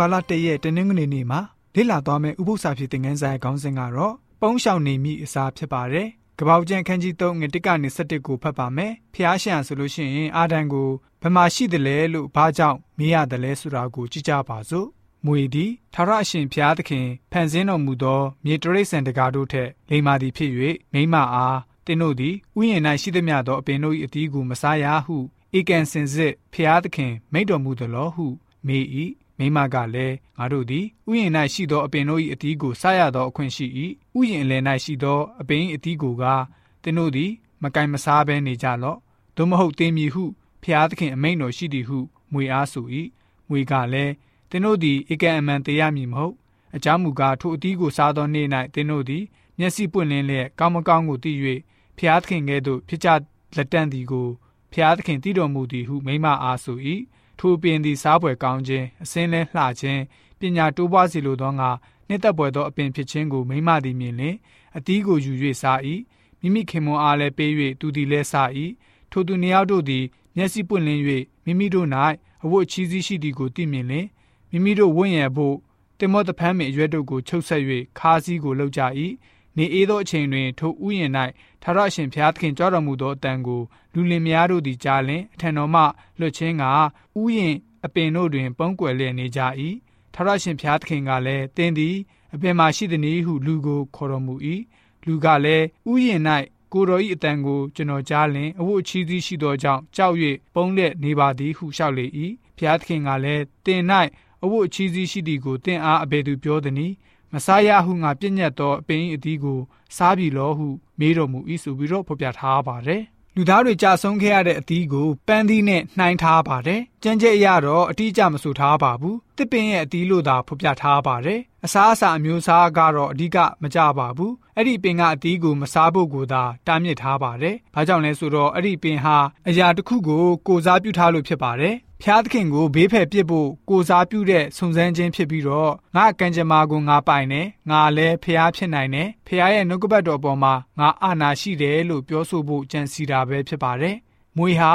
ဝင်ဘာလ၁ရက်တနင်္ဂနွေနေ့မှာလေ့လာသွားမယ့်ဥပုသ္စာဖြစ်တဲ့ငန်းဆိုင်ခေါင်းစဉ်ကတော့ပုံးရှောင်နေမိအစာဖြစ်ပါတယ်။ကပောက်ကျန်ခန်းကြီး3ငတိကနေ17ကိုဖတ်ပါမယ်။ဖျားရှန်ဆိုလို့ရှိရင်အာဒံကိုဘယ်မှာရှိတယ်လဲလို့ဘာကြောင့်မေးရတယ်လဲဆိုတာကိုကြည့်ကြပါစို့။မွေသည်ထာဝရအရှင်ဖျားသခင်ဖန်ဆင်းတော်မူသောမြေတရိတ်ဆန်တကားတို့ထက်လိမ္မာသည်ဖြစ်၍မိမအားတင်းတို့သည်ဥယျာဉ်၌ရှိသမျှသောအပင်တို့၏အသီးကိုမစားရဟုဧကန်စင်စစ်ဖျားသခင်မိန့်တော်မူသလောဟုမေး၏ မိမကလည်းငါတို့သည်ဥယျာဉ်၌ရှိသောအပင်တို့၏အသီးကိုစားရသောအခွင့်ရှိ၏ဥယျာဉ်အလယ်၌ရှိသောအပင်၏အသီးကိုကတင်းတို့သည်မကင်မစားဘဲနေကြလော့သို့မဟုတ်တင်းမည်ဟုဖျားသခင်အမိန့်တော်ရှိသည်ဟုမွေအားဆို၏မွေကလည်းတင်းတို့သည်ဧကန်အမှန်တရားမည်မဟုတ်အကြောင်းမူကားထိုအသီးကိုစားသောနေ့၌တင်းတို့သည်မျက်စိပွင့်လင်းလျက်ကောင်းမကောင်းကိုသိ၍ဖျားသခင်ကဲ့သို့ဖြစ်ကြလက်တန့်သည်ကိုဖျားသခင်တည်တော်မူသည်ဟုမိမအားဆို၏ ထိုပင်သည်စားပွဲကောင်းခြင်းအစင်းလဲလှခြင်းပညာတိုးပွားစေလိုသောငါနှစ်သက်ပွဲသောအပင်ဖြစ်ခြင်းကိုမိမသည်မြင်လင်အတီးကိုယူ၍စား၏မိမိခင်မွန်အားလည်းပေး၍သူသည်လည်းစား၏ထိုသူနှစ်ယောက်တို့သည်မျက်စိပွင့်လင်း၍မိမိတို့၌အဝတ်ချီးစည်းရှိသည်ကိုသိမြင်လင်မိမိတို့ဝင့်ရဖို့တင်မောတဖမ်းမင်အရွက်တို့ကိုချုပ်ဆက်၍ခါးစည်းကိုလှုပ်ကြ၏ နေအေးသောအချိန်တွင် ထိုဥယျာဉ်၌ထာဝရအရှင်ဘုရားသခင်ကြွတော်မူသောအတန်ကိုလူလင်များတို့သည်ကြားလင်အထံတော်မှလွတ်ခြင်းကဥယျာဉ်အပင်တို့တွင် ပုံကွယ်လျက်နေကြ၏ထာဝရရှင်ဘုရားသခင်ကလည်းတင်းသည်အပင်မှာရှိသည်နည်းဟုလူကိုခေါ်တော်မူ၏လူကလည်းဥယျာဉ်၌ကိုတော်၏အတန်ကိုကျွန်တော်ကြားလင်အဝတ်ချီးသီးရှိသောကြောင့်ကြောက်၍ပုံလက်နေပါသည်ဟုလျှောက်လေ၏ဘုရားသခင်ကလည်းတင်၌အဝတ်ချီးသီးရှိသည်ကိုတင်အားအဘယ်သူပြောသနည်း မစားရဟုငါပြည့်ညတ်သောအပင်၏အသီးကိုစားပြီလောဟုမေးတော်မူ၏ဆိုပြီးတော့ဖော်ပြထားပါတယ်လူသားတွေကြာဆုံးခဲ့ရတဲ့အသီးကိုပန်းသီးနဲ့နှိုင်းထားပါတယ်။ကြမ်းကြဲအရတော့အတိအကျမဆိုထားပါဘူး။တစ်ပင်ရဲ့အသီးလို့သာဖော်ပြထားပါတယ်။အစားအစာအမျိုးအစားကတော့အဓိကမကြပါဘူး။ အဲ့ဒီပင်ကအသီးကိုမစားဖို့ကိုသာတားမြစ်ထားပါတယ်။ဘာကြောင့်လဲဆိုတော့အဲ့ဒီပင်ဟာအရာတစ်ခုကိုကိုစားပြုထားလို့ဖြစ်ပါတယ်ဖျားသခင်ကိုဘေးဖယ်ပစ်ဖို့ကိုစားပြုတဲ့စုံစမ်းခြင်းဖြစ်ပြီးတော့ငါကံကြမ္မာကိုငါပိုင်တယ်ငါလည်းဖျားဖြစ်နိုင်တယ်ဖျားရဲ့နှုတ်ကပတ်တော်ပေါ်မှာငါအာနာရှိတယ်လို့ပြောဆိုဖို့ကြံစီတာပဲဖြစ်ပါတယ်မွေဟာ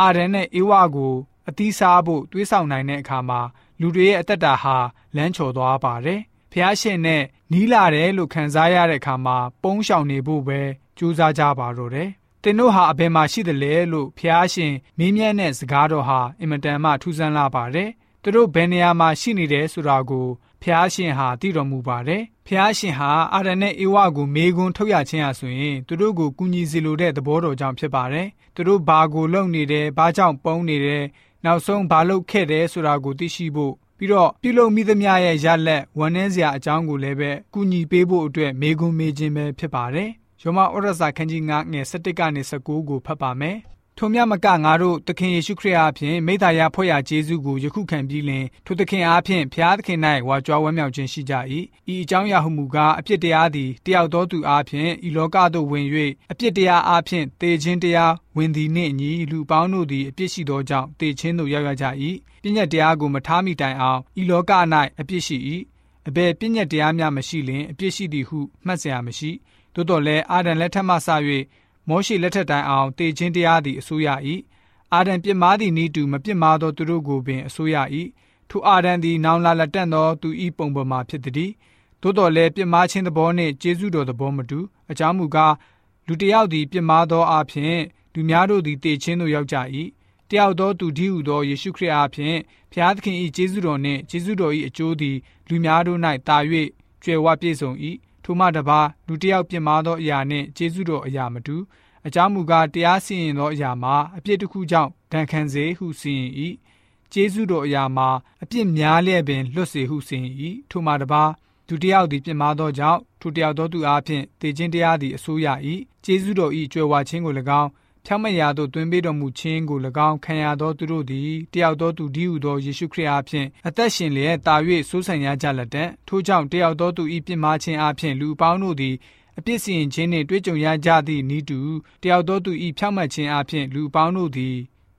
အာရန်နဲ့အေဝါကိုအသီးစားဖို့တွေးဆောင်နိုင်တဲ့အခါမှာလူတွေရဲ့အသက်တာဟာလမ်းချော်သွားပါတယ် ဖျားရှင်နဲ့နီးလာတယ်လို့ခံစားရတဲ့အခါမှာပုံးရှောင်နေဖို့ပဲကြိုးစားကြပါတော့တယ်တင်တို့ဟာအဘယ်မှာရှိသလဲလို့ဖျားရှင်မေးမြန်းတဲ့စကားတော်ဟာအင်မတန်မှထူးဆန်းလာပါတယ်။သူတို့ဘယ်နေရာမှာရှိနေတယ်ဆိုတာကိုဖျားရှင်ဟာသိတော်မူပါတယ်။ဖျားရှင်ဟာအာရနဲ့အေဝကိုမေးခွန်းထုတ်ရခြင်းဟာဆိုရင်သူတို့ကိုကူညီစေလိုတဲ့သဘောတော်ကြောင့်ဖြစ်ပါတယ်။သူတို့ဘာကိုလုပ်နေတယ်၊ဘာကြောင့်ပုံနေတယ်၊နောက်ဆုံးဘာလုပ်ခဲ့တယ်ဆိုတာကိုသိရှိဖို့ ပြီးတော့ပြုလုပ်မိသမျှရဲ့ရလက်ဝန်နှဲစရာအကြောင်းကိုလည်းပဲကူညီပေးဖို့အတွက်မေးခွန်းမေးခြင်းပဲဖြစ်ပါတယ်။ယောမဩရစာခန်းကြီး9ငယ်17ကနေ19ကိုဖတ်ပါမယ်။ ထိုမြမကငါတို့သခင်ယေရှုခရစ်အားဖြင့်မိသားရဖွဲ့ရကျေးဇူးကိုယခုခံပြီးလင်ထိုသခင်အားဖြင့်ဖျားသခင်၌ဝါကြွားဝမ်းမြောက်ခြင်းရှိကြ၏ဤအကြောင်းရာဟုမူကားအပြစ်တရားသည်တယောက်သောသူအားဖြင့်ဤလောကသို့ဝင်၍အပြစ်တရားအားဖြင့်တေခြင်းတရားဝင်သည်နှင့်အညီလူပေါင်းတို့သည်အပြစ်ရှိသောကြောင့်တေခြင်းသို့ရောက်ရကြ၏ပြည့်ညတ်တရားကိုမထားမိတိုင်အောင်ဤလောက၌အပြစ်ရှိ၏အဘယ်ပြည့်ညတ်တရားများမရှိလင်အပြစ်ရှိသည်ဟုမှတ်စရာမရှိသို့တော်လည်းအာဒံလက်ထက်မှစ၍ မောရှိလက်ထက်တိုင်အောင်တေခြင်းတရားသည်အစိုးရ၏အာဒံပြစ်မှားသည့်ဤတူမပြစ်မှားသောသူတို့ကိုပင်အစိုးရ၏ထိုအာဒံသည်နောင်လာလက်တန့်သောသူဤပုံပေါ်မှာဖြစ်သည်သို့တော်လည်းပြစ်မှားခြင်းသဘောနှင့်ကျေးဇူးတော်သဘောမတူအကြောင်းမူကားလူတစ်ယောက်သည်ပြစ်မှားသောအဖြစ်လူများတို့သည်တေခြင်းသို့ရောက်ကြ၏တယောက်သောသူဒီဟုသောယေရှုခရစ်အားဖြင့်ဖျားသခင်၏ကျေးဇူးတော်နှင့်ကျေးဇူးတော်၏အကျိုးသည်လူများတို့၌တာ၍ကျွယ်ဝပြည့်စုံ၏ထိုမှတပါလူတစ်ယောက်ပြင်မာသောအရာနှင့်ကျေးဇူးတော်အရာမတူ အကြောင်းမူကားတရားစီရင်သောအရာမှာအပြစ်တစ်ခုကြောင့်ဒဏ်ခံစေဟုစီရင်၏ကျေးဇူးတော်အရာမှာအပြစ်များလျက်ပင်လွတ်စေဟုစီရင်၏ထိုမှတပါသူတယောက်သည်ပြင်မာသောကြောင့်ထိုတယောက်သောသူအားဖြင့်တေခြင်းတရားသည်အစိုးရ၏ကျေးဇူးတော်၏ကြွယ်ဝခြင်းကို၎င်းဖြောင့်မတ်ရာသို့တွင်ပေးတော်မူခြင်းကို၎င်းခံရသောသူတို့သည်တယောက်သောသူဒီဟုသောယေရှုခရစ်အားဖြင့်အသက်ရှင်လျက်တာ၍စိုးဆိုင်ရကြလက်တံထို့ကြောင့်တယောက်သောသူ၏ပြစ်မှားခြင်းအားဖြင့်လူအပေါင်းတို့သည် အပြစ်စီရင်ခြင်းနှင့်တွေ့ကြုံရကြသည့်ဤတူတယောက်သောသူ၏ဖြောင့်မတ်ခြင်းအားဖြင့်လူအပေါင်းတို့သည်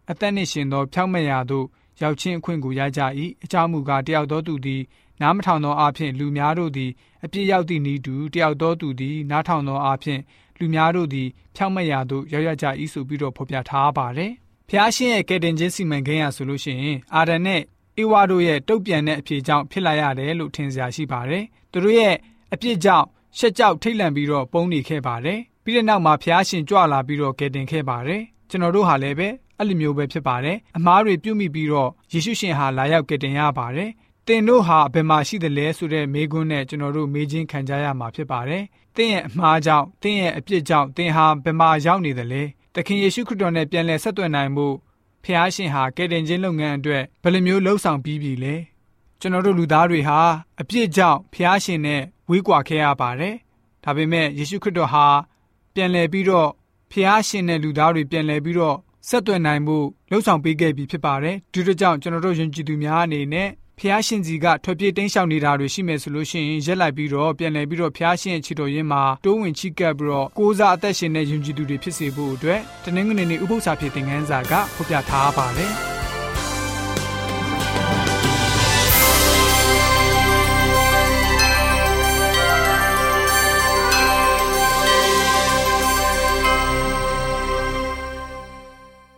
အသက်နှင့်ရှင်သောဖြောင့်မတ်ရာသို့ရောက်ခြင်းအခွင့်ကိုရကြ၏အကြောင်းမူကားတယောက်သောသူသည်နားမထောင်သောအားဖြင့်လူများတို့သည်အပြစ်ရောက်သည့်ဤတူတယောက်သောသူသည်နားထောင်သောအားဖြင့်လူများတို့သည်ဖြောင့်မတ်ရာသို့ရောက်ရကြ၏ဆိုပြီးတော့ဖော်ပြထားပါတယ်။ဖျားရှင်ရဲ့ကယ်တင်ခြင်းစီမံကိန်းရဆိုလို့ရှိရင်အာဒန်နဲ့အေဝါတို့ရဲ့တုတ်ပြန်တဲ့အဖြေကြောင့်ဖြစ်လာရတယ်လို့ထင်စရာရှိပါတယ်။သူတို့ရဲ့အပြစ်ကြောင့် ရှက်ကြောက်ထိတ်လန့်ပြီးတော့ပုံနေခဲ့ပါတယ်။ပြီးတဲ့နောက်မှာဖျားရှင်ကြွလာပြီးတော့ကယ်တင်ခဲ့ပါတယ်။ကျွန်တော်တို့ဟာလည်းပဲအဲ့လိုမျိုးပဲဖြစ်ပါတယ်။အမားတွေပြုတ်မိပြီးတော့ယေရှုရှင်ဟာလာရောက်ကယ်တင်ရပါတယ်။တင်တို့ဟာဘယ်မှာရှိသလဲဆိုတဲ့မေးခွန်းနဲ့ကျွန်တော်တို့မေးချင်းခံကြရမှာဖြစ်ပါတယ်။တင်းရဲ့အမှားကြောင့်တင်းရဲ့အပြစ်ကြောင့်တင်းဟာဘယ်မှာရောက်နေသလဲ။သခင်ယေရှုခရစ်တော်နဲ့ပြန်လည်ဆက်သွယ်နိုင်မှုဖျားရှင်ဟာကယ်တင်ခြင်းလုပ်ငန်းအတွက်ဘယ်လိုမျိုးလှုပ်ဆောင်ပြီးပြီလဲ ကျွန်တော်တို့လူသားတွေဟာအပြစ်ကြောင့်ဖျားရှင်နဲ့ဝေးကွာခဲ့ရပါတယ်ဒါပေမဲ့ယေရှုခရစ်တော်ဟာပြန်လည်ပြီးတော့ဖျားရှင်နဲ့လူသားတွေပြန်လည်ပြီးတော့ဆက်သွယ်နိုင်မှုလှုပ်ဆောင်ပေးခဲ့ပြီဖြစ်ပါတယ်ဒီလိုကြောင့်ကျွန်တော်တို့ယဉ်ကျေးသူများအနေနဲ့ဖျားရှင်ကြီးကထွက်ပြေးတိမ်းရှောင်နေတာတွေရှိမယ်ဆိုလို့ရှိရင်ရက်လိုက်ပြီးတော့ပြန်လည်ပြီးတော့ဖျားရှင်ရဲ့ခြေတော်ရင်းမှာတိုးဝင်ချိကပ်ပြီးတော့ကိုးစားအသက်ရှင်တဲ့ယဉ်ကျေးသူတွေဖြစ်စေဖို့အတွက်တနင်္ဂနွေနေ့ဥပုသ္စာဖြစ်တဲ့ငန်းစာကဖော်ပြထားပါတယ်